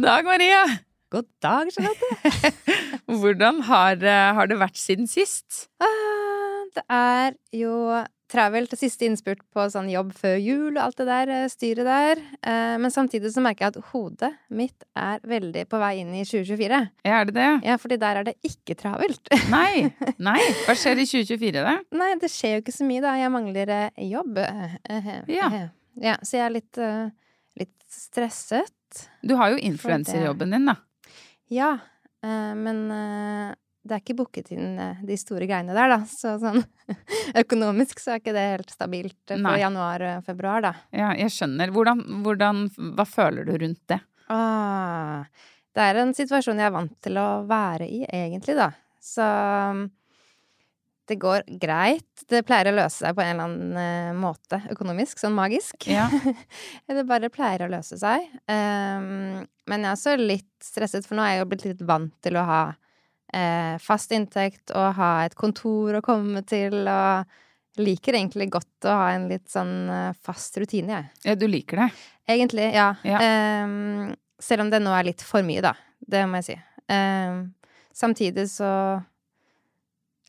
God dag, Maria! God dag, Charlotte. Hvordan har, eh, har det vært siden sist? Ah, det er jo travelt siste innspurt på sånn jobb før jul og alt det der eh, styret der. Eh, Men samtidig så merker jeg at hodet mitt er veldig på vei inn i 2024. Er det det? Ja, fordi der er det ikke travelt. Nei. Nei. Hva skjer i 2024, da? Nei, det skjer jo ikke så mye, da. Jeg mangler jobb. Ja. ja. Så jeg er litt, litt stresset. Du har jo influenserjobben din, da. Ja, eh, men eh, det er ikke booket inn eh, de store greiene der, da. Så sånn økonomisk så er ikke det helt stabilt for Nei. januar-februar, da. Ja, jeg skjønner. Hvordan, hvordan Hva føler du rundt det? Ah, det er en situasjon jeg er vant til å være i, egentlig, da. Så det går greit. Det pleier å løse seg på en eller annen eh, måte økonomisk, sånn magisk. Ja. det bare pleier å løse seg. Um, men jeg er også litt stresset, for nå er jeg jo blitt litt vant til å ha uh, fast inntekt og ha et kontor å komme til, og liker egentlig godt å ha en litt sånn eh, fast rutine, jeg. ja, du liker det? Egentlig, ja. Ja. Um, selv om det nå er litt for mye, da. Det må jeg si. Um, samtidig så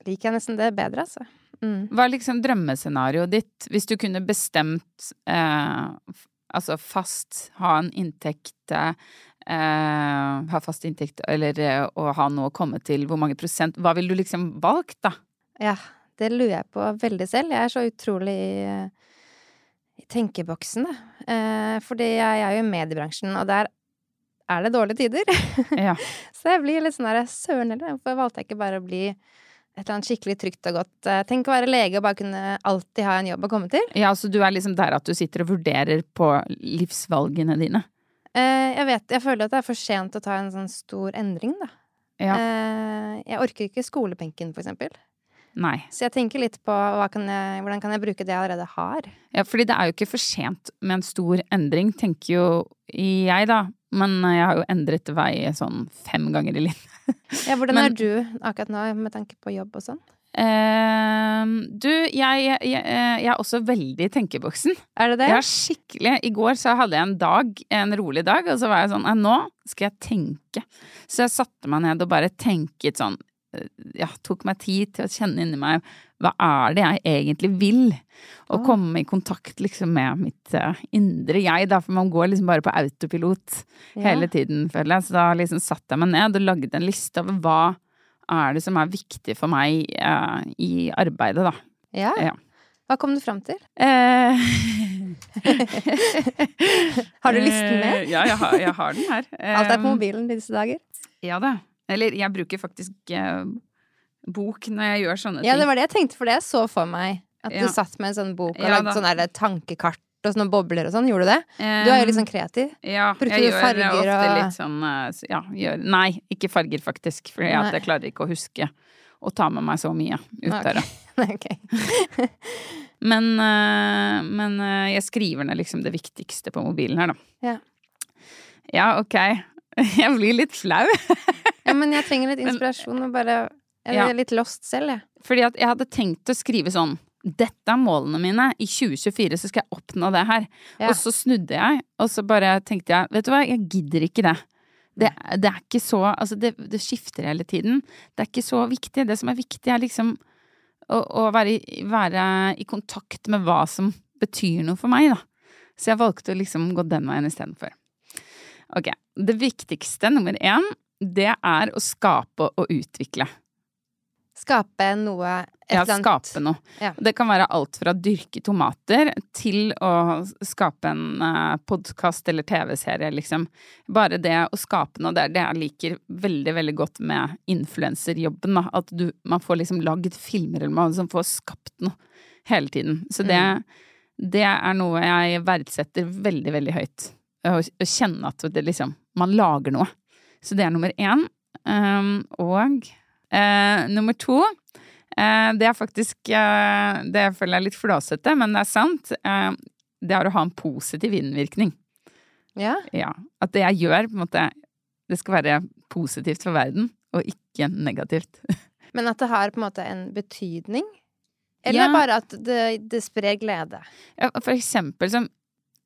liker jeg nesten det bedre, altså. Mm. Hva er liksom drømmescenarioet ditt hvis du kunne bestemt eh, Altså fast, ha en inntekt eh, Ha fast inntekt, eller eh, å ha noe å komme til, hvor mange prosent Hva ville du liksom valgt, da? Ja, det lurer jeg på veldig selv. Jeg er så utrolig eh, i tenkeboksen, da. Eh, fordi jeg er jo i mediebransjen, og der er det dårlige tider. Ja. Så jeg blir litt sånn der Søren heller, hvorfor valgte jeg ikke bare å bli et eller annet skikkelig trygt og godt eh, Tenk å være lege og bare kunne alltid ha en jobb å komme til. ja, så du er liksom der at du sitter og vurderer på livsvalgene dine? Eh, jeg vet, jeg føler at det er for sent å ta en sånn stor endring, da. Ja. Eh, jeg orker ikke skolebenken, for eksempel. Nei. Så jeg tenker litt på kan jeg, hvordan kan jeg bruke det jeg allerede har. Ja, fordi det er jo ikke for sent med en stor endring, tenker jo jeg, da. Men jeg har jo endret vei sånn fem ganger i livet. Ja, hvordan Men- er du akkurat nå med tanke på jobb og sånn? Uh, du, jeg, jeg, jeg, jeg er også veldig tenkeboksen. Er det det? Jeg er skikkelig I går så hadde jeg en dag, en rolig dag, og så var jeg sånn «Nei, Nå skal jeg tenke. Så jeg satte meg ned og bare tenket sånn eh, Ja, tok meg tid til å kjenne inni meg hva er det jeg egentlig vil? Og komme i kontakt liksom med mitt eh, indre jeg, da, for man går liksom bare på autopilot Ja. hele tiden, føler jeg. Så da liksom satte jeg meg ned og lagde en liste over hva er det som er viktig for meg eh, i arbeidet, da. Ja. Ja. Hva kom du fram til? Eh, Har du listen med? Eh, Ja, jeg har, jeg har den her. Alt er på Eh, mobilen i disse dager. Ja da. Eller jeg bruker faktisk eh, bok når jeg gjør sånne ting. Ja, det var det jeg tenkte, for det jeg så for meg. At Ja. du satt med en sånn bok og Ja, lagde sånn der tankekart og sånne bobler og sånn. Gjorde du det? Um, Du er jo litt sånn kreativ. Ja, Brukte jeg du gjør farger ofte og- litt sånn eh, Ja, gjør Nei, ikke farger, faktisk. For jeg klarer ikke å huske å ta med meg så mye ut Ok. der, da. Men, uh, men uh, jeg skriver ned liksom det viktigste på mobilen her, da. Ja. Ja, ok. Jeg blir litt flau. Ja, men jeg trenger litt inspirasjon og bare Jeg Ja. er litt lost selv, jeg. Fordi at jeg hadde tenkt å skrive sånn dette er målene mine. I 2024 så skal jeg oppnå det her. Ja. Og så snudde jeg, og så bare tenkte jeg vet du hva, jeg gidder ikke det. Det, det er ikke så Altså, det, det skifter hele tiden. Det er ikke så viktig. Det som er viktig, er liksom å, å være, i- være i kontakt med hva som betyr noe for meg, da. Så jeg valgte å liksom gå den veien istedenfor. Ok. Det viktigste, nummer én, det er å skape og utvikle. Skape noe et Ja, skape noe. Ja. Det kan være alt fra å dyrke tomater til å skape en uh, podkast eller TV-serie, liksom. Bare det å skape noe, det er det jeg liker veldig, veldig godt med influenserjobben. At du, man får liksom lagd filmer eller noe som får skapt noe hele tiden. Så det, Mm. det er noe jeg verdsetter veldig, veldig høyt. Å, kjenne at det liksom Man lager noe. Så det er nummer én. Um, og uh, nummer to uh, det er faktisk uh, Det føler jeg er litt flåsete, men det er sant. Det er å ha en positiv innvirkning. Ja. Ja. At det jeg gjør, på en måte Det skal være positivt for verden, og ikke negativt. Men at det har på en måte en betydning? Eller Ja. bare at det, det sprer glede? Ja, for eksempel som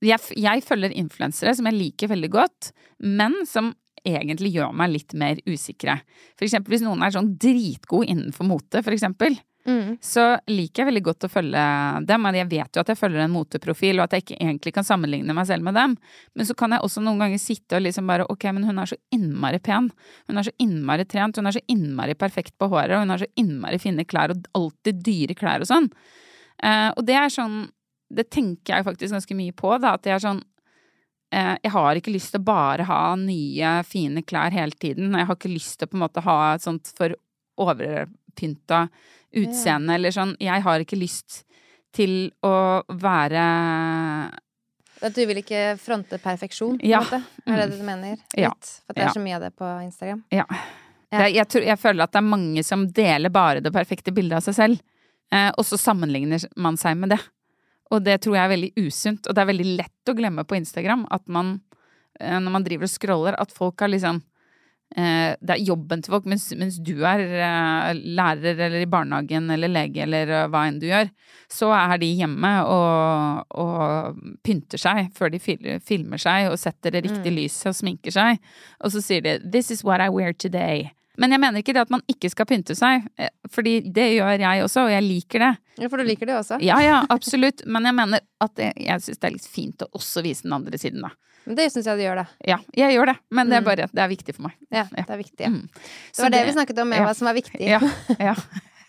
jeg, jeg følger influensere som jeg liker veldig godt, men som egentlig gjør meg litt mer usikre. For eksempel hvis noen er sånn dritgod innenfor mote, for eksempel. Mm. så liker jeg veldig godt å følge dem. Jeg vet jo at jeg følger en moteprofil, og at jeg ikke egentlig kan sammenligne meg selv med dem. Men så kan jeg også noen ganger sitte og liksom bare Ok, men hun er så innmari pen. Hun er så innmari trent. Hun er så innmari perfekt på håret, og hun har så innmari fine klær, og alltid dyre klær og sånn. Eh, og det er sånn Det tenker jeg faktisk ganske mye på, da. At jeg er sånn eh, Jeg har ikke lyst til å bare ha nye, fine klær hele tiden. Jeg har ikke lyst til å på en måte ha et sånt for overpynta utseende eller sånn. Jeg har ikke lyst til å være At du vil ikke fronte perfeksjon, på en Ja. måte? Er det Mm. det du mener? Litt? For det er så mye av det på Instagram? Ja. Ja. Det, jeg, tror, jeg føler at det er mange som deler bare det perfekte bildet av seg selv, eh, og så sammenligner man seg med det. Og det tror jeg er veldig usunt, og det er veldig lett å glemme på Instagram at man, eh, når man driver og scroller, at folk har liksom eh, Det er jobben til folk, mens, mens du er eh, lærer eller i barnehagen eller lege eller hva enn du gjør, så er de hjemme og, og pynter seg før de filmer seg og setter det riktige lyset og sminker seg. Og så sier de 'this is what I wear today'. Men jeg mener ikke det at man ikke skal pynte seg, eh, fordi det gjør jeg også, og jeg liker det. Ja, for du liker det også? Ja ja, absolutt, men jeg mener at det, jeg syns det er litt fint å også vise den andre siden, da. Men det syns jeg du gjør, da. Ja, jeg gjør det, men det er Mm. bare det er viktig for meg. Ja, Ja. det er viktig. Mm. Det var det vi snakket om med ja. hva som er viktig. Ja. ja.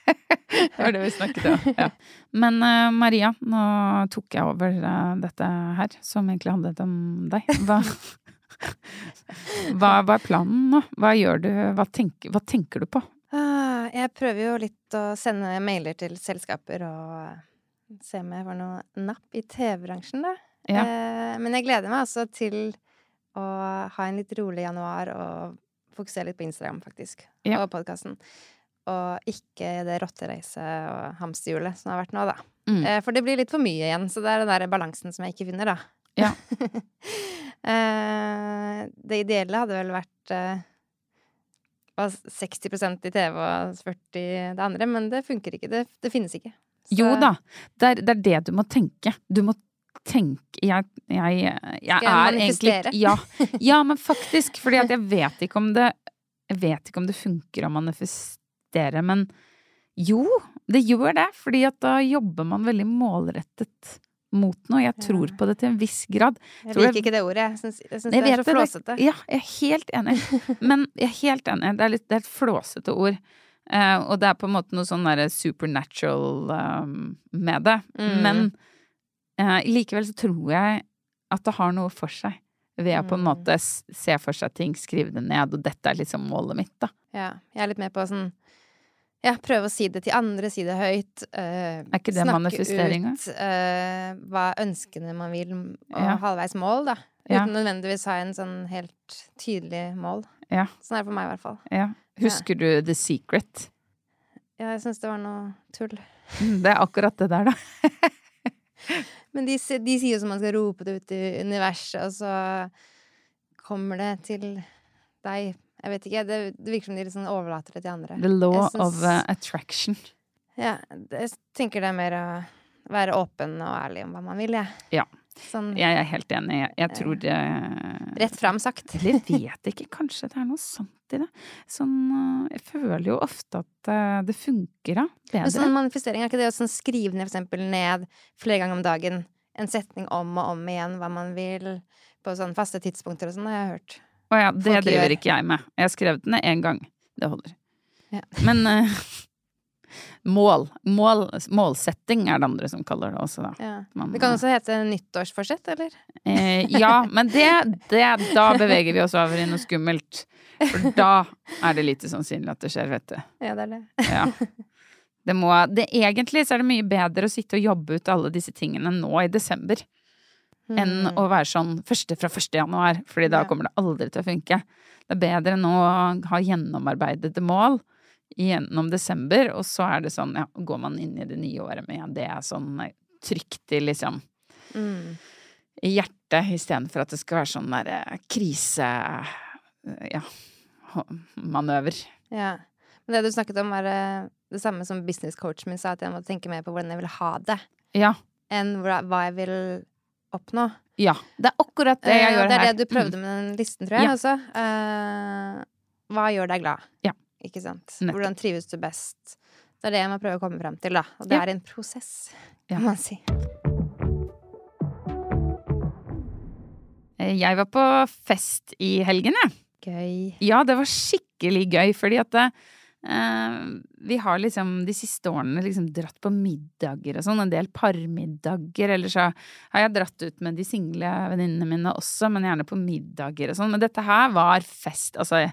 Det var det vi snakket om. Ja. Men uh, Maria, nå tok jeg over uh, dette her, som egentlig handlet om deg. Hva, hva, hva er planen nå? Hva gjør du? Hva tenker, hva tenker du på? Ah, Jeg prøver jo litt å sende mailer til selskaper og se om jeg får noe napp i TV-bransjen, da. Ja. Eh, men jeg gleder meg altså til å ha en litt rolig januar og fokusere litt på Instagram, faktisk. Ja. Og podkasten. Og ikke det rottereiset og hamsterhjulet som har vært nå, da. Mm. Eh, for det blir litt for mye igjen, så det er den der balansen som jeg ikke finner, da. Ja. eh, det ideelle hadde vel vært eh, var 60% i TV og 40 det andre, men det funker ikke. Det, det finnes ikke. Så- Jo da, det er, det er det du må tenke. Du må tenke Jeg, jeg, jeg jeg er egentlig ja, ja, men faktisk. Fordi at jeg vet ikke om det Jeg vet ikke om det funker å manifestere, men jo, det gjør det. Fordi at da jobber man veldig målrettet mot noe. Jeg tror på det til en viss grad. Jeg liker ikke det ordet. Jeg syns, jeg syns det er så flåsete. Ja, jeg er helt enig. Men jeg er helt enig. Det er, litt, det er et flåsete ord. Eh, og det er på en måte noe sånn derre supernatural um, med det. Men eh, likevel så tror jeg at det har noe for seg. Ved å på en måte se for seg ting, skrive det ned, og dette er liksom målet mitt, da. Ja, jeg er litt med på sånn Ja, prøve å si det til andre, si det høyt. Uh, Er ikke det snakke ut uh, hva ønskene man vil, og Ja. halvveis mål, da. Ja. Uten nødvendigvis ha en sånn helt tydelig mål. Ja. Sånn er det for meg, i hvert fall. ja. Husker du The Secret? Ja, jeg syns det var noe tull. Mm, Det er akkurat det der, da. Men de, de sier jo som man skal rope det ut i universet, og så kommer det til deg. Jeg vet ikke, det, det virker som de liksom overlater det til andre. The law synes, of uh, attraction. Ja, jeg tenker det er mer å være åpen og ærlig om hva man vil, jeg. Ja. Sånn Jeg er helt enig. Jeg, jeg tror det rett fram sagt. Eller vet ikke, kanskje det er noe sant i det. Sånn, uh, jeg føler jo ofte at uh, det funker, da. Men Bedre. sånn manifestering, er ikke det å sånn skrive ned for eksempel ned flere ganger om dagen en setning om og om igjen hva man vil, på sånn faste tidspunkter og sånn, har jeg hørt. Å ja, det folk driver gjør. ikke jeg med. Jeg har skrevet den ned én gang. Det holder. Ja. Men uh, mål, mål Målsetting er det andre som kaller det også, da. Ja. Man, Det kan også hete nyttårsforsett, eller? Uh, ja, men det, det Da beveger vi oss over i noe skummelt. For da er det lite sannsynlig at det skjer, vet du. Ja, det er det. Ja. Det må, det, egentlig så er det mye bedre å sitte og jobbe ut alle disse tingene nå i desember. Enn å være sånn første fra 1. januar, fordi da kommer det aldri til å funke. Det er bedre enn å ha gjennomarbeidede mål gjennom desember, og så er det sånn, ja, går man inn i det nye året med det er sånn eh, trygt i liksom Mm. i hjertet, istedenfor at det skal være sånn derre krise... Ja, manøver. Ja. Men det du snakket om, var eh, det samme som businesscoachen min sa, at jeg må tenke mer på hvordan jeg vil ha det, Ja. enn hva jeg vil oppnå. Ja. Det er akkurat det jeg gjør gjør det er her. det du prøvde med den listen, tror jeg Ja. også. Uh, hva gjør deg glad? Ja. Ikke sant? Nettopp. Hvordan trives du best? Det er det jeg må prøve å komme frem til, da. Og det Ja. er en prosess, Ja. kan man si. Eh, Jeg var på fest i helgen, jeg. Gøy. Ja, det var skikkelig gøy, fordi at det, eh, vi har liksom de siste årene liksom dratt på middager og sånn, en del parmiddager, eller så har jeg dratt ut med de single venninnene mine også, men gjerne på middager og sånn. Men dette her var fest, altså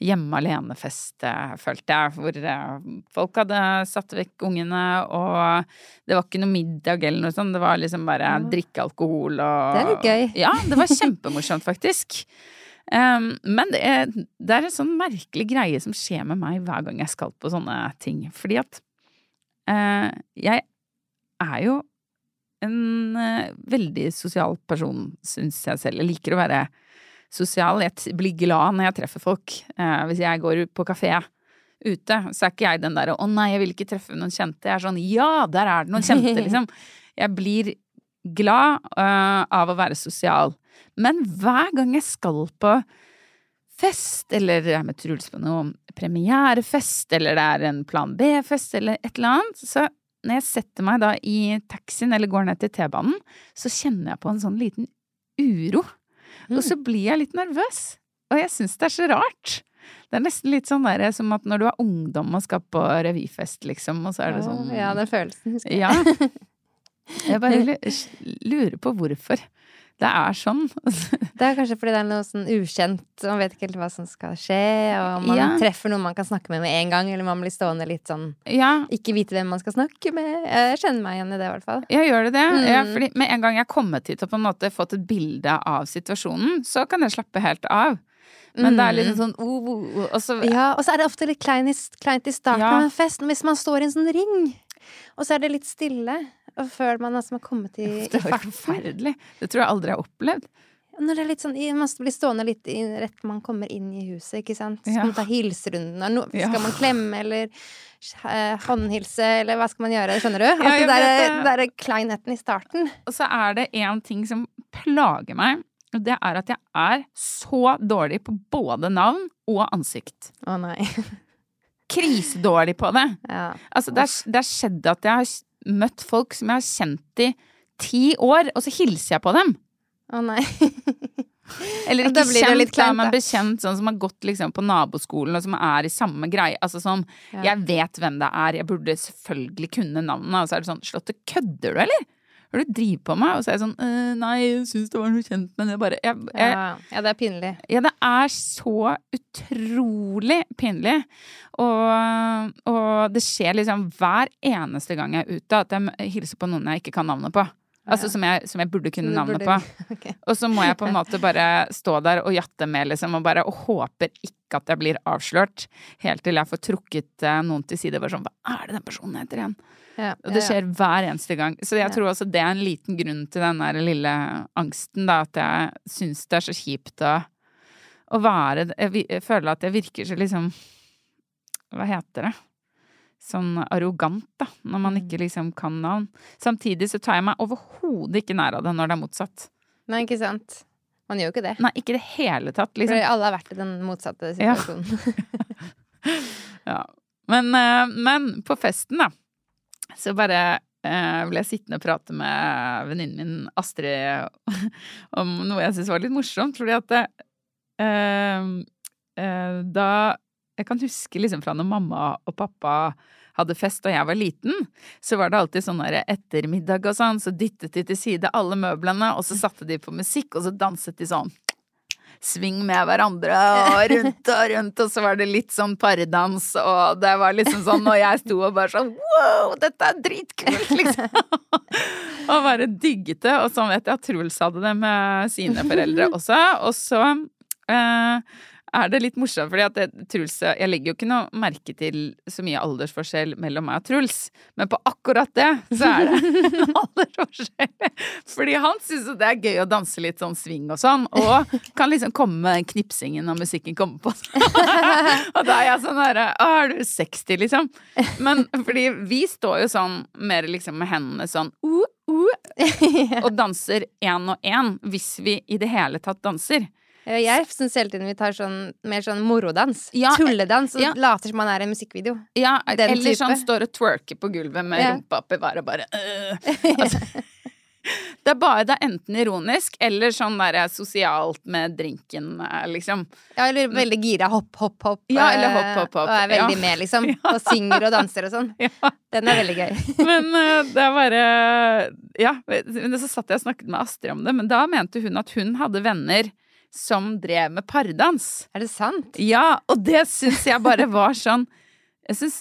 hjemme alene-fest, eh, følte jeg, hvor eh, folk hadde satt vekk ungene, og det var ikke noe middag eller noe sånt, det var liksom bare drikke alkohol og Det er litt gøy. Ja, det var kjempemorsomt, faktisk. Um, men det er, det er en sånn merkelig greie som skjer med meg hver gang jeg skal på sånne ting. Fordi at uh, jeg er jo en uh, veldig sosial person, syns jeg selv. Jeg liker å være sosial. Jeg blir glad når jeg treffer folk. Uh, hvis jeg går på kafé ute, så er ikke jeg den derre 'å nei, jeg vil ikke treffe noen kjente'. Jeg er sånn 'ja, der er det noen kjente', liksom. Jeg blir glad av å være sosial. Men hver gang jeg skal på fest, eller jeg er med Truls på noe premierefest, eller det er en Plan B-fest, eller et eller annet, så når jeg setter meg da i taxien eller går ned til T-banen, så kjenner jeg på en sånn liten uro. Og så blir jeg litt nervøs. Og jeg syns det er så rart. Det er nesten litt sånn der, som at når du er ungdom og skal på revyfest, liksom, og så er det sånn Ja, den følelsen husker jeg. ja. Jeg bare lurer på hvorfor det er sånn. Det er kanskje fordi det er noe sånn ukjent, man vet ikke helt hva som skal skje, og man Ja. treffer noen man kan snakke med med en gang, eller man blir stående litt sånn Ja, ikke vite hvem man skal snakke med. Jeg kjenner meg igjen i det, i hvert fall. ja gjør det det? Ja, Mm. fordi med en gang jeg har kommet hit og på en måte fått et bilde av situasjonen, så kan jeg slappe helt av. Men det er liksom sånn oh, oh, oh, og så. Ja, og så er det ofte litt kleint i starten Ja. av en fest, hvis man står i en sånn ring, og så er det litt stille, føler man altså har kommet i, i Det er jo forferdelig. Det tror jeg aldri jeg har opplevd. Når det er litt sånn, man blir stående litt i, rett man kommer inn i huset, ikke sant? Skal Ja. man ta hilserunden? og no, Ja. Skal man klemme, eller eh, håndhilse, eller hva skal man gjøre? Skjønner du? At Ja, det der, det. der kleinheten i starten. Og så er det én ting som plager meg, og det er at jeg er så dårlig på både navn og ansikt. Å nei. Krisedårlig på det. Ja. Altså, det, har er skjedd at jeg har møtt folk som jeg har kjent i ti år, og så hilser jeg på dem. Å nei. Eller ikke ja, kjent, da, men bekjent, sånn som har gått liksom på naboskolen, og som er i samme greie. Altså sånn, Ja. jeg vet hvem det er, jeg burde selvfølgelig kunne navnet, og så er det sånn, Slottet kødder du, eller? Hva er det du driver på med? Og så er jeg sånn, «Øh, nei, jeg syns det var noe kjent, men jeg bare jeg, jeg, Ja, ja, det er pinlig. Ja, det er så utrolig pinlig. Og, og det skjer liksom hver eneste gang jeg er ute, at jeg hilser på noen jeg ikke kan navnet på. Altså som jeg, som jeg burde kunne navnet burde- på. Okay. Og så må jeg på en måte bare stå der og jatte med, liksom, og bare og håper ikke at jeg blir avslørt. Helt til jeg får trukket eh, noen til side. Bare sånn, hva er det den personen heter igjen? Ja, Og det ja, ja. skjer hver eneste gang. Så jeg Ja. tror også det er en liten grunn til den der lille angsten, da. At jeg syns det er så kjipt å, å være jeg føler at jeg virker så liksom Hva heter det? Sånn arrogant, da. Når man Mm. ikke liksom kan navn. Samtidig så tar jeg meg overhodet ikke nær av det når det er motsatt. Nei, ikke sant. Man gjør jo ikke det. Nei, ikke i det hele tatt, For liksom. alle har vært i den motsatte situasjonen. Ja. Men, eh, men på festen, da, så bare eh, ble jeg sittende og prate med venninnen min Astrid om noe jeg syntes var litt morsomt, fordi at det, eh, eh, da Jeg kan huske liksom fra når mamma og pappa hadde fest og jeg var liten, så var det alltid sånn der ettermiddag og sånn, så dyttet de til side alle møblene, og så satte de på musikk, og så danset de sånn sving med hverandre og rundt og rundt, og så var det litt sånn pardans, og det var liksom sånn, og jeg sto og bare sånn wow, dette er dritkult, liksom. og bare digget det, og sånn vet jeg at Truls hadde det med sine foreldre også, og så eh, er det litt morsomt, fordi at Truls Jeg legger jo ikke noe merke til så mye aldersforskjell mellom meg og Truls, men på akkurat det så er det en aldersforskjell. Fordi han syns jo det er gøy å danse litt sånn swing og sånn, og kan liksom komme med knipsingen når musikken kommer på. og da er jeg sånn herre Å, er du 60, liksom? Men fordi vi står jo sånn mer liksom med hendene sånn uh, uh, og danser én og én, hvis vi i det hele tatt danser. Ja, Jeg syns hele tiden vi tar sånn mer sånn morodans. Ja, Tulledans. Og ja. later som man er i en musikkvideo. Ja, Den eller type. sånn står og twerker på gulvet med Ja. rumpa oppi været og bare øh. altså, Det er bare det er enten ironisk eller sånn der sosialt med drinken, eh, liksom. Ja, eller veldig gira. Hopp, hopp, hopp. Ja, eller eh, hopp, hopp, hopp. Og er veldig Ja. med, liksom. Og synger og danser og sånn. Ja. Den er veldig gøy. Men eh, det er bare Ja. Men så satt jeg og snakket med Astrid om det, men da mente hun at hun hadde venner som drev med pardans. Er det sant? Ja, og det syns jeg bare var sånn syns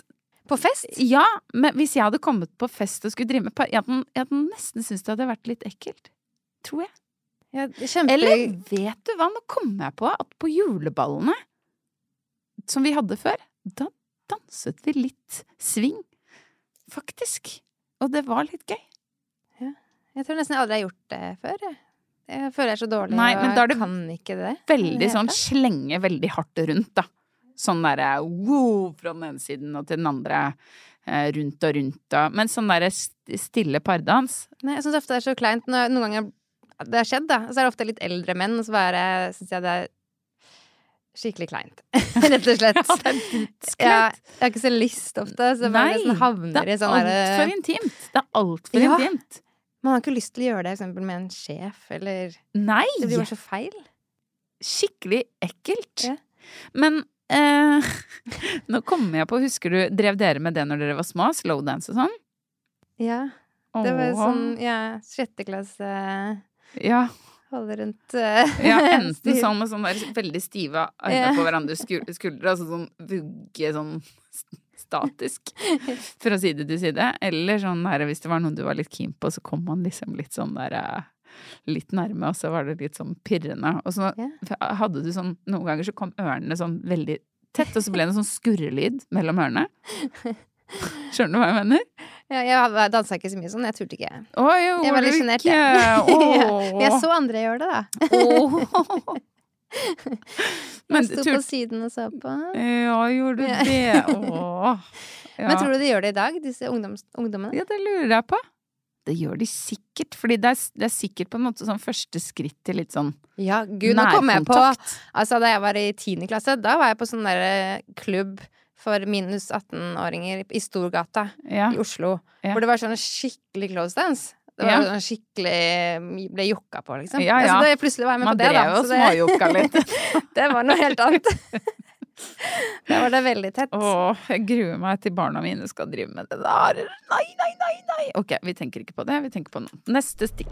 På fest? Ja, men hvis jeg hadde kommet på fest og skulle drive med pardans, Jeg jeg hadde nesten syntes det hadde vært litt ekkelt. Tror jeg. Ja, kjempe... Eller vet du hva, nå kommer jeg på at på juleballene som vi hadde før, da danset vi litt swing. Faktisk. Og det var litt gøy. Jeg tror nesten jeg aldri har gjort det før. Jeg, føler jeg er så dårlig Nei, men da er det kan ikke det. Veldig det sånn slenge veldig hardt rundt, da. Sånn derre wow fra den ene siden og til den andre. eh, Rundt og rundt og Men sånn derre st- stille pardans Nei, jeg syns ofte det er så kleint når noen ganger det har skjedd, da. Så er det ofte litt eldre menn, og så bare syns jeg det er skikkelig kleint. Rett og slett. Ja, det er dritskleint. Ja, jeg har ikke så lyst ofte, så Nei, nesten havner Det i er sånn derre altfor intimt. Det er altfor Ja. intimt. Man har ikke lyst til å gjøre det eksempel med en sjef, eller Nei! Det blir bare så feil. Skikkelig ekkelt. Ja. Men eh, nå kommer jeg på Husker du, drev dere med det når dere var små? Slowdance og sånn? Ja. Det var sånn, ja, sjette klasse Ja, Holde rundt uh, ja, enten sånn med sånn veldig stive armer Ja. på hverandres skul- skuldre, altså sånn vugge sånn statisk fra side til side, eller sånn der hvis det var noen du var litt keen på, så kom man liksom litt sånn der eh, litt nærme, og så var det litt sånn pirrende. Og så hadde du sånn Noen ganger så kom ørene sånn veldig tett, og så ble det en sånn skurrelyd mellom ørene. Skjønner du hva jeg mener? Ja, jeg dansa ikke så mye sånn, jeg turte ikke. Å, Jeg var litt sjenert, jeg. Ja, Men jeg så andre gjøre det, da. Men sto på siden og så på. Ja, gjorde du det? Åh. Ja. Men tror du de gjør det i dag, disse ungdoms ungdommene? Ja, det lurer jeg på. Det gjør de sikkert, fordi det er, det er sikkert på en måte sånn første skritt til litt sånn Ja, gud, nå kom jeg på. Altså, da jeg var i tiende klasse, da var jeg på sånn derre klubb for minus 18-åringer i Storgata Ja. i Oslo. Hvor det var sånn skikkelig close dance. Det var Ja. skikkelig Ble jokka på, liksom. Ja, ja. Altså, det, plutselig var jeg med Man på det, da. drev og småjokka litt. det var noe helt annet. Da var det veldig tett. Åh, jeg gruer meg til barna mine skal drive med det der. Nei, nei, nei, nei. Ok, vi tenker ikke på det, vi tenker på noe. Neste stikk.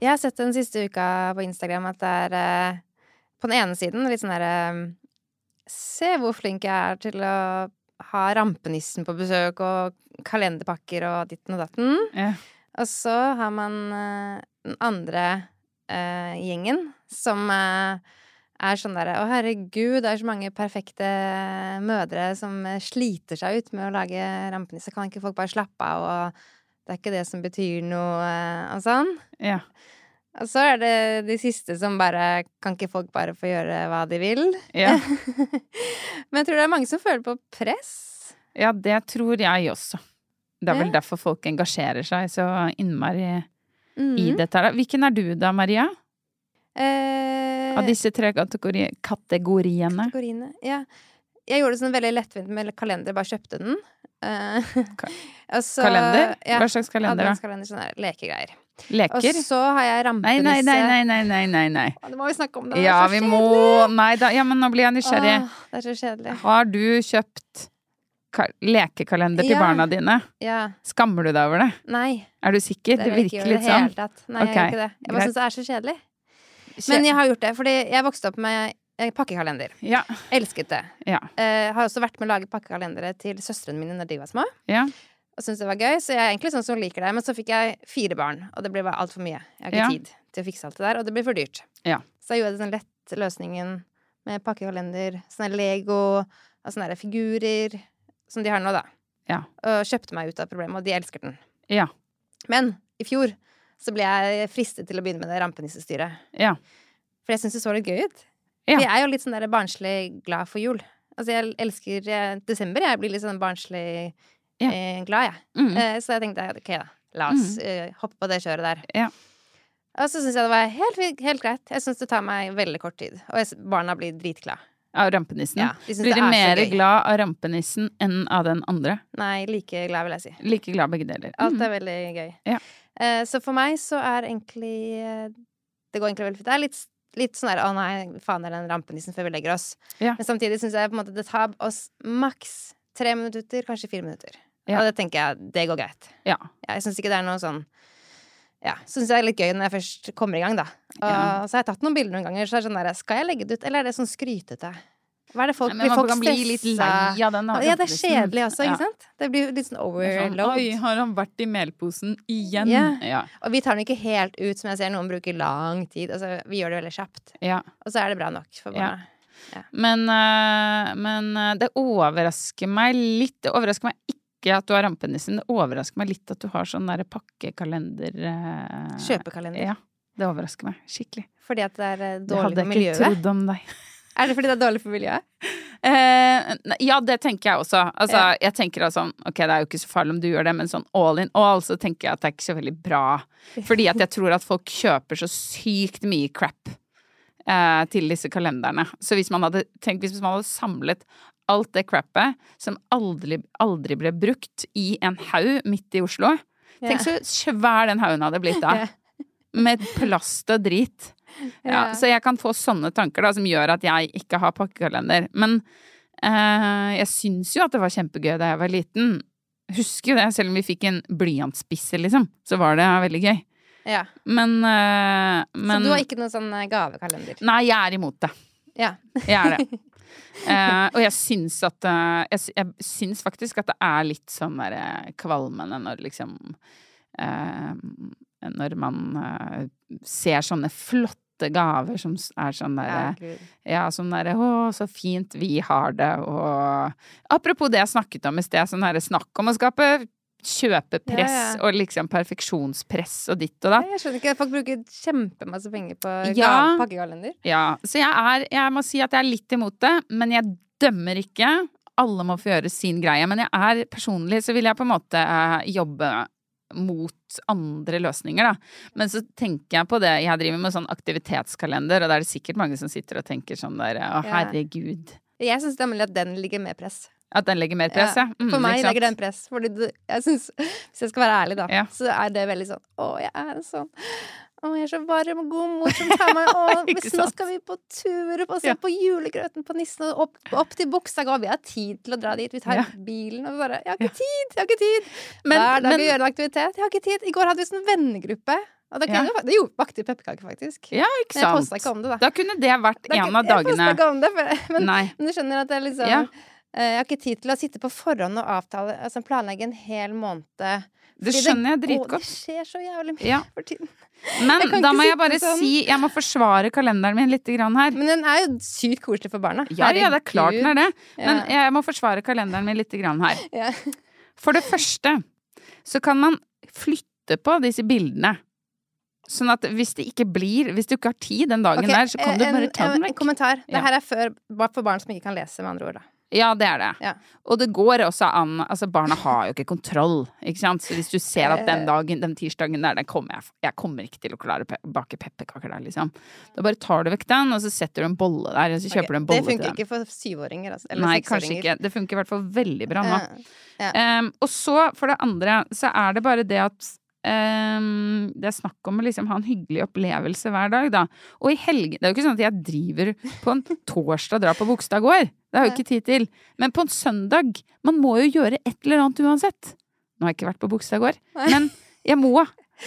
Jeg har sett den siste uka på Instagram at det er eh, på den ene siden litt sånn derre Se hvor flink jeg er til å ha rampenissen på besøk og kalenderpakker og ditten og datten. Ja. Og så har man eh, den andre eh, gjengen som eh, er sånn derre Å, herregud, det er så mange perfekte mødre som eh, sliter seg ut med å lage rampenisse. Kan ikke folk bare slappe av, og det er ikke det som betyr noe, eh, og sånn. Ja. Og så er det de siste som bare Kan ikke folk bare få gjøre hva de vil? Ja. Men jeg tror det er mange som føler på press. ja, det tror jeg også. Det er vel derfor folk engasjerer seg så innmari i Mhm. dette. Hvilken er du da, Maria? Eh, Av disse tre kategori kategoriene? kategoriene. Ja. Jeg gjorde det sånn veldig lettvint med kalender, bare kjøpte den. Eh, Ka- og så- Kalender? Hva slags kalender da? adventskalender, sånne lekegreier. Og så har jeg rampenisse. nei, nei, nei, nei, nei, nei, nei. Å, Det må vi snakke om. Det er Ja, så vi må Nei da, ja, men nå blir jeg nysgjerrig. Åh, det er så kjedelig. Har du kjøpt ka lekekalender til Ja. barna dine? Ja. Skammer du deg over det? Nei. Er du sikker? Det det virker litt sånn. Nei, okay. Jeg gjør ikke det. Jeg bare syns det er så kjedelig. Men jeg har gjort det, fordi jeg vokste opp med pakkekalender. Ja. Elsket det. Ja. Eh, har også vært med å lage pakkekalendere til søstrene mine når de var små. Ja. Og syntes det var gøy, så jeg er egentlig sånn som liker det. Men så fikk jeg fire barn, og det ble bare altfor mye. Jeg har ikke tid til å fikse alt det der, og det blir for dyrt. Ja. Så jeg gjorde den lett løsningen med pakkekalender, sånne Lego og sånne figurer som de har nå, da. Ja. Og kjøpte meg ut av problemet, og de elsker den. Ja. Men i fjor så ble jeg fristet til å begynne med det rampenissestyret. Ja. For jeg syns det så litt gøy ut. Ja. For jeg er jo litt sånn der barnslig glad for jul. Altså, jeg elsker eh, desember. Jeg blir litt sånn barnslig Ja. eh, glad, jeg. Mm. Eh, så jeg tenkte ok, da. La oss eh, hoppe på det kjøret der. Ja. Og så syns jeg det var helt, helt greit. Jeg syns det tar meg veldig kort tid. Og jeg, barna blir dritglade. Av rampenissen? Ja, de Blir de er mer glad av rampenissen enn av den andre? Nei, like glad, vil jeg si. Like glad begge deler. Alt Mm. er veldig gøy. Ja. Eh, så for meg så er egentlig eh, Det går egentlig veldig fint. Det er litt, litt sånn der Å nei, faen er den rampenissen før vi legger oss. Ja. Men samtidig syns jeg på en måte det tar oss maks tre minutter, kanskje fire minutter. Ja. Og det tenker jeg, det går greit. Ja. Jeg syns ikke det er noe sånn Ja, syns det er litt gøy når jeg først kommer i gang, da. Og Ja. så har jeg tatt noen bilder noen ganger, så er det sånn der Skal jeg legge det ut, eller er det sånn skrytete? Hva er det folk Nei, men man folk kan bli litt lei av den Ja, det er kjedelig også, ikke sant? Det blir litt sånn Det sånn, overload. Oi, har han vært i melposen igjen? Ja. Ja. Og vi tar den ikke helt ut, som jeg ser noen bruker lang tid. Altså, vi gjør det veldig kjapt. ja. Og så er det bra nok for Ja. barna. Men, eh, men eh, det overrasker meg litt. Det overrasker meg ikke at du har rampenissen. Det overrasker meg litt at du har sånn derre pakkekalender eh, Kjøpekalender. Ja. Det overrasker meg skikkelig. Fordi at det er dårlig eh, Det dårlig hadde jeg ikke trodd om deg. Er det fordi det er dårlig for miljøet? Eh, ja, det tenker jeg også. Altså, Ja. jeg tenker at sånn, ok, det er jo ikke så farlig om du gjør det, men sånn all in all så tenker jeg at det er ikke så veldig bra. Fordi at jeg tror at folk kjøper så sykt mye crap eh, til disse kalenderne. Så hvis man hadde tenk, hvis man hadde samlet alt det crappet som aldri, aldri ble brukt i en haug midt i Oslo Tenk så svær den haugen hadde blitt da. Med plast og drit. Ja, så jeg kan få sånne tanker da, som gjør at jeg ikke har pakkekalender. Men eh, jeg syns jo at det var kjempegøy da jeg var liten. Husker jo det, selv om vi fikk en blyantspisse, liksom. Så var det veldig gøy. Ja. Men, eh, men Så du har ikke noen sånn gavekalender? Nei, jeg er imot det. Ja. Jeg er det. Eh, og jeg syns at eh, jeg, jeg syns faktisk at det er litt sånn der eh, kvalmende når liksom eh, Når man eh, ser sånne flotte gaver som er sånn derre ja, sånn derre 'Å, så fint vi har det', og Apropos det jeg snakket om i sted, sånn herre snakk om å skape kjøpepress Ja, ja. og liksom perfeksjonspress og ditt og da Jeg skjønner ikke, Folk bruker kjempemasse penger på Ja. pakkekalender. Ja, så jeg er Jeg må si at jeg er litt imot det, men jeg dømmer ikke. Alle må få gjøre sin greie. Men jeg er personlig så vil jeg på en måte eh, jobbe mot andre løsninger, da. Men så tenker jeg på det Jeg driver med sånn aktivitetskalender, og da er det sikkert mange som sitter og tenker sånn der Å, Ja. herregud. Jeg syns nemlig at den ligger med press. At den legger mer press, ja. Mm, For meg legger den press. Fordi du, jeg synes, hvis jeg skal være ærlig, da, Ja. så er det veldig sånn Å, jeg er sånn Å, jeg er så varm og god mor som tar meg hvis nå skal vi på tur og se Ja. på julegrøten på Nissen, og opp, opp til Bogstad Vi har tid til å dra dit. Vi tar Ja. bilen og vi bare Jeg har ikke tid! Jeg har ikke tid! Men- Hver dag men- vi gjør en aktivitet. Jeg har ikke tid. I går hadde vi sånn vennegruppe. Og da kunne Ja. det gjorde bakte pepperkaker, faktisk. Ja, ikke Men jeg sant. posta ikke om det, da. Da kunne det vært er en kunne, av Jeg posta ikke om det, men, men du skjønner at det er liksom Ja. Eh, Jeg har ikke tid til å sitte på forhånd og avtale Altså planlegge en hel måned. Det skjønner jeg dritgodt. Det skjer så jævlig mye Ja. for tiden. Men da må jeg bare sånn. si Jeg må forsvare kalenderen min litt grann her. Men den er jo sykt koselig for barna. Ja, ja, det er klart den er det. Men Ja. jeg må forsvare kalenderen min litt grann her. Ja. For det første så kan man flytte på disse bildene. Sånn at hvis det ikke blir Hvis du ikke har tid den dagen okay, der, så kan du bare ta den vekk. En kommentar. Det her er for barn som ikke kan lese, med andre ord. da. Ja, det er det. Ja. Og det går også an Altså, barna har jo ikke kontroll, ikke sant. Så hvis du ser at Eh. den dagen, den tirsdagen der, den kommer jeg Jeg kommer ikke til å klare å pe- bake pepperkaker der, liksom. Da bare tar du vekk den, og så setter du en bolle der, og så kjøper okay. du en bolle Det funker ikke for syvåringer. Altså, eller Nei, kanskje ikke. Det funker i hvert fall veldig bra nå. Ja. Ja. Um, og så, for det andre, så er det bare det at ehm, det er snakk om å liksom ha en hyggelig opplevelse hver dag, da. Og i helgen Det er jo ikke sånn at jeg driver på en torsdag og drar på Bogstad gård. Det har jeg jo ikke tid til. Men på en søndag Man må jo gjøre et eller annet uansett. Nå har jeg ikke vært på Bogstad gård, men jeg må.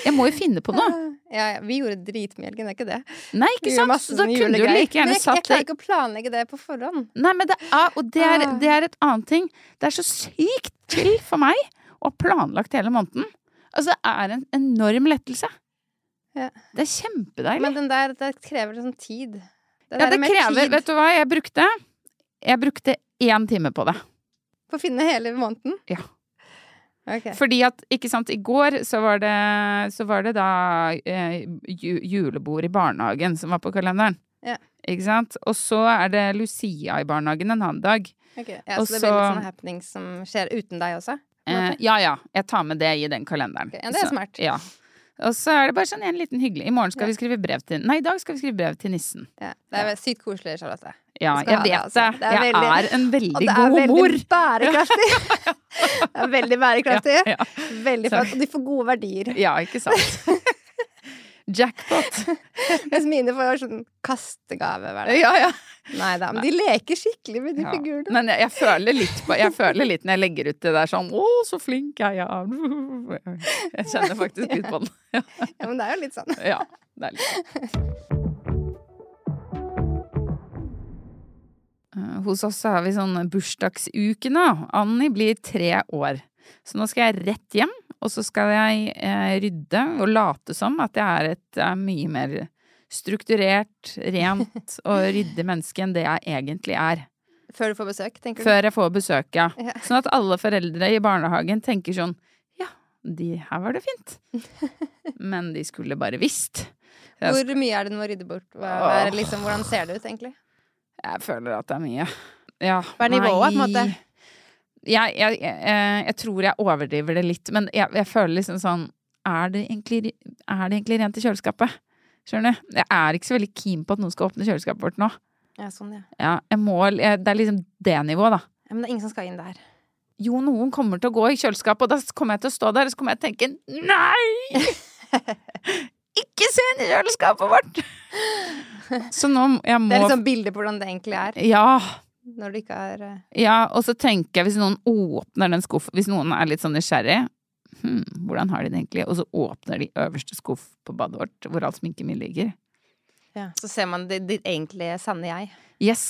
Jeg må jo finne på noe. Ja, ja, vi gjorde dritmye i er ikke det? Nei, ikke sant? Så da kunne du like gjerne satt jeg klarer ikke å planlegge det på forhånd. Nei, men det er, og det er, Ah. det er et annet ting. Det er så sykt chill for meg å ha planlagt hele måneden. Altså, det er en enorm lettelse. Ja. Det er kjempedeilig. Men den der, det krever sånn tid. ja, det krever tid Vet du hva jeg brukte? Jeg brukte én time på det. For å finne hele måneden? Ja. Okay. Fordi at, ikke sant, i går så var det, så var det da eh, julebord i barnehagen som var på kalenderen. Ja. Ikke sant? Og så er det Lucia i barnehagen en annen dag. Okay. Ja, så, så det blir litt sånn sånne happenings som skjer uten deg også? Eh, ja ja, jeg tar med det i den kalenderen. Okay, ja, det er Så- smart. Ja. Og så er det bare sånn en liten hyggelig I morgen skal vi skrive brev til Nei, i dag skal vi skrive brev til nissen. Ja, det er sykt koselig, Charlotte. Ja, jeg vet det, vet altså. det. Det er Jeg veldig- er en veldig Og det er god veldig mor. bærekraftig! det er veldig bærekraftig. Ja, ja. Veldig flott. Og de får gode verdier. Ja, ikke sant? Jackpot. Mens mine får sånn kastegave hver dag. Ja, ja. Nei da, men de leker skikkelig med de ja. figurene. Men jeg, jeg føler på Jeg føler litt når jeg legger ut det der sånn Å, så flink jeg er. Jeg kjenner faktisk litt på den. Ja, Ja, men det er jo litt sånn. ja det er litt sånn. Hos oss har vi sånn bursdagsuke nå. Annie blir tre år. Så nå skal jeg rett hjem, og så skal jeg eh, rydde og late som at jeg er et eh, mye mer strukturert, rent og ryddig menneske enn det jeg egentlig er. Før du får besøk, tenker du? Før jeg får besøk, ja. Ja. Sånn at alle foreldre i barnehagen tenker sånn Ja, de, her var det fint. Men de skulle bare visst. Jeg, Hvor mye er det du må rydde bort? Hva, hva er liksom, hvordan ser det ut, egentlig? jeg føler at det er mye. Ja. Hva er nivået, på en måte? Jeg, jeg, jeg, jeg tror jeg overdriver det litt, men jeg, jeg føler liksom sånn er det, egentlig, er det egentlig rent i kjøleskapet? Skjønner du? Jeg er ikke så veldig keen på at noen skal åpne kjøleskapet vårt nå. Ja, sånn, ja. Ja, jeg må, det er liksom det nivået, da. ja. Men det er ingen som skal inn der. Jo, noen kommer til å gå i kjøleskapet, og da kommer jeg til å stå der, og så kommer jeg til å tenke nei! ikke se inn i kjøleskapet vårt! Så nå jeg må Det er liksom bilde på hvordan det egentlig er, Ja. Når du ikke har eh, Ja, og så tenker jeg hvis noen åpner den skuffen Hvis noen er litt sånn nysgjerrig hm, Hvordan har de det egentlig? Og så åpner de øverste skuff på badet vårt, hvor all sminken min ligger. ja. Så ser man ditt, ditt egentlige sanne jeg. Yes!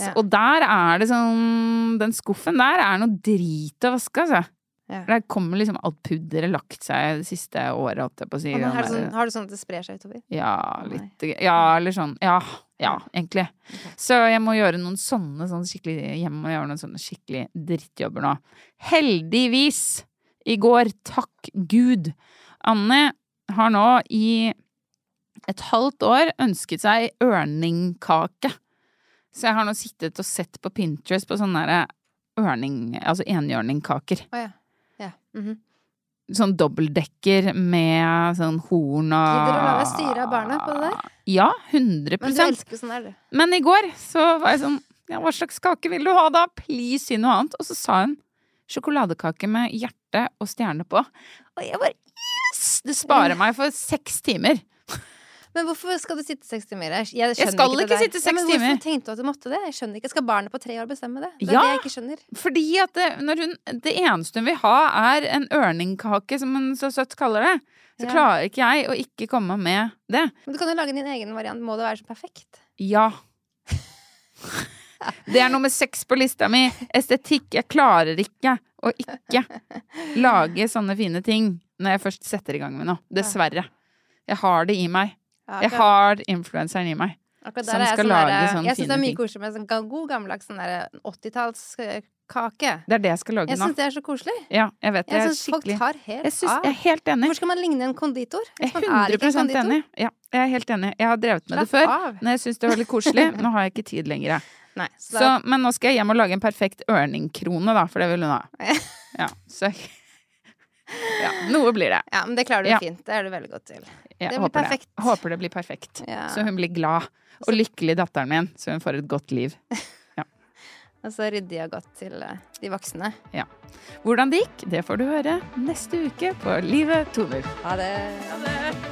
Ja. Og der er det sånn Den skuffen der er noe drit å vaske, altså. Ja. Der kommer liksom alt pudderet lagt seg det siste året, holdt jeg på å si. Sånn, har du sånn at det sprer seg utover? Ja, litt Ja, eller sånn. Ja, ja, egentlig. Så jeg må gjøre noen sånne sånn skikkelig Jeg må gjøre noen sånne skikkelig drittjobber nå. Heldigvis, i går, takk Gud, Anne har nå i et halvt år ønsket seg ørningkake. Så jeg har nå sittet og sett på Pinterest på sånne ørning... Altså enhjørningkaker. Oh, ja. Ja. mhm. Sånn dobbeltdekker med sånn horn og Gidder du å la deg styre av barna på det der? Ja, 100% Men du elsker sånn der, du. Men i går så var jeg sånn Ja, hva slags kake vil du ha da? Please, si noe annet. Og så sa hun sjokoladekake med hjerte og stjerne på. Og jeg bare Yes! Det sparer meg for seks timer. Men hvorfor skal du sitte seks timer? Jeg, jeg, skal ikke der. sitte seks men timer. Hvorfor tenkte du at du måtte det? Jeg skjønner ikke. Skal barnet på tre år bestemme det? Det er Ja. det jeg ikke skjønner. Fordi at det, hun, det eneste hun vil ha, er en ørningkake, som hun så søtt kaller det. Så Ja. klarer ikke jeg å ikke komme med det. Men du kan jo lage din egen variant. Må det være så perfekt? Ja. Det er nummer seks på lista mi. Estetikk. Jeg klarer ikke å ikke lage sånne fine ting når jeg først setter i gang med noe. Dessverre. Jeg har det i meg. Ja, Jeg har influenseren i meg. akkurat som jeg skal sånn lage fine ting Jeg syns det er mye koselig med sånn god gammeldags sånn 80-tallskake. Det er det jeg skal lage Jeg nå. syns det er så koselig. Ja, jeg vet det. Jeg Jeg syns folk tar helt jeg, synes, av. jeg er helt enig. Hvor skal man ligne en konditor? Jeg er man er ikke en 100 konditor? enig. Ja, jeg er helt enig. Jeg har drevet med det Slapp før, av. men jeg syns det var litt koselig. Nå har jeg ikke tid lenger. jeg. Nei, så, Så, men nå skal jeg hjem og lage en perfekt ørningkrone, da, for det vil hun ha. Ja, så Ja, noe blir det. ja, men det klarer du Ja. fint. Det er du veldig godt til. Jeg Det blir håper perfekt. Det. Håper det blir perfekt. Ja. Så hun blir glad og lykkelig, datteren min, så hun får et godt liv. Og så ryddig og godt til eh, de voksne. Ja. Hvordan det gikk, det får du høre neste uke på Livet toner. Ha det.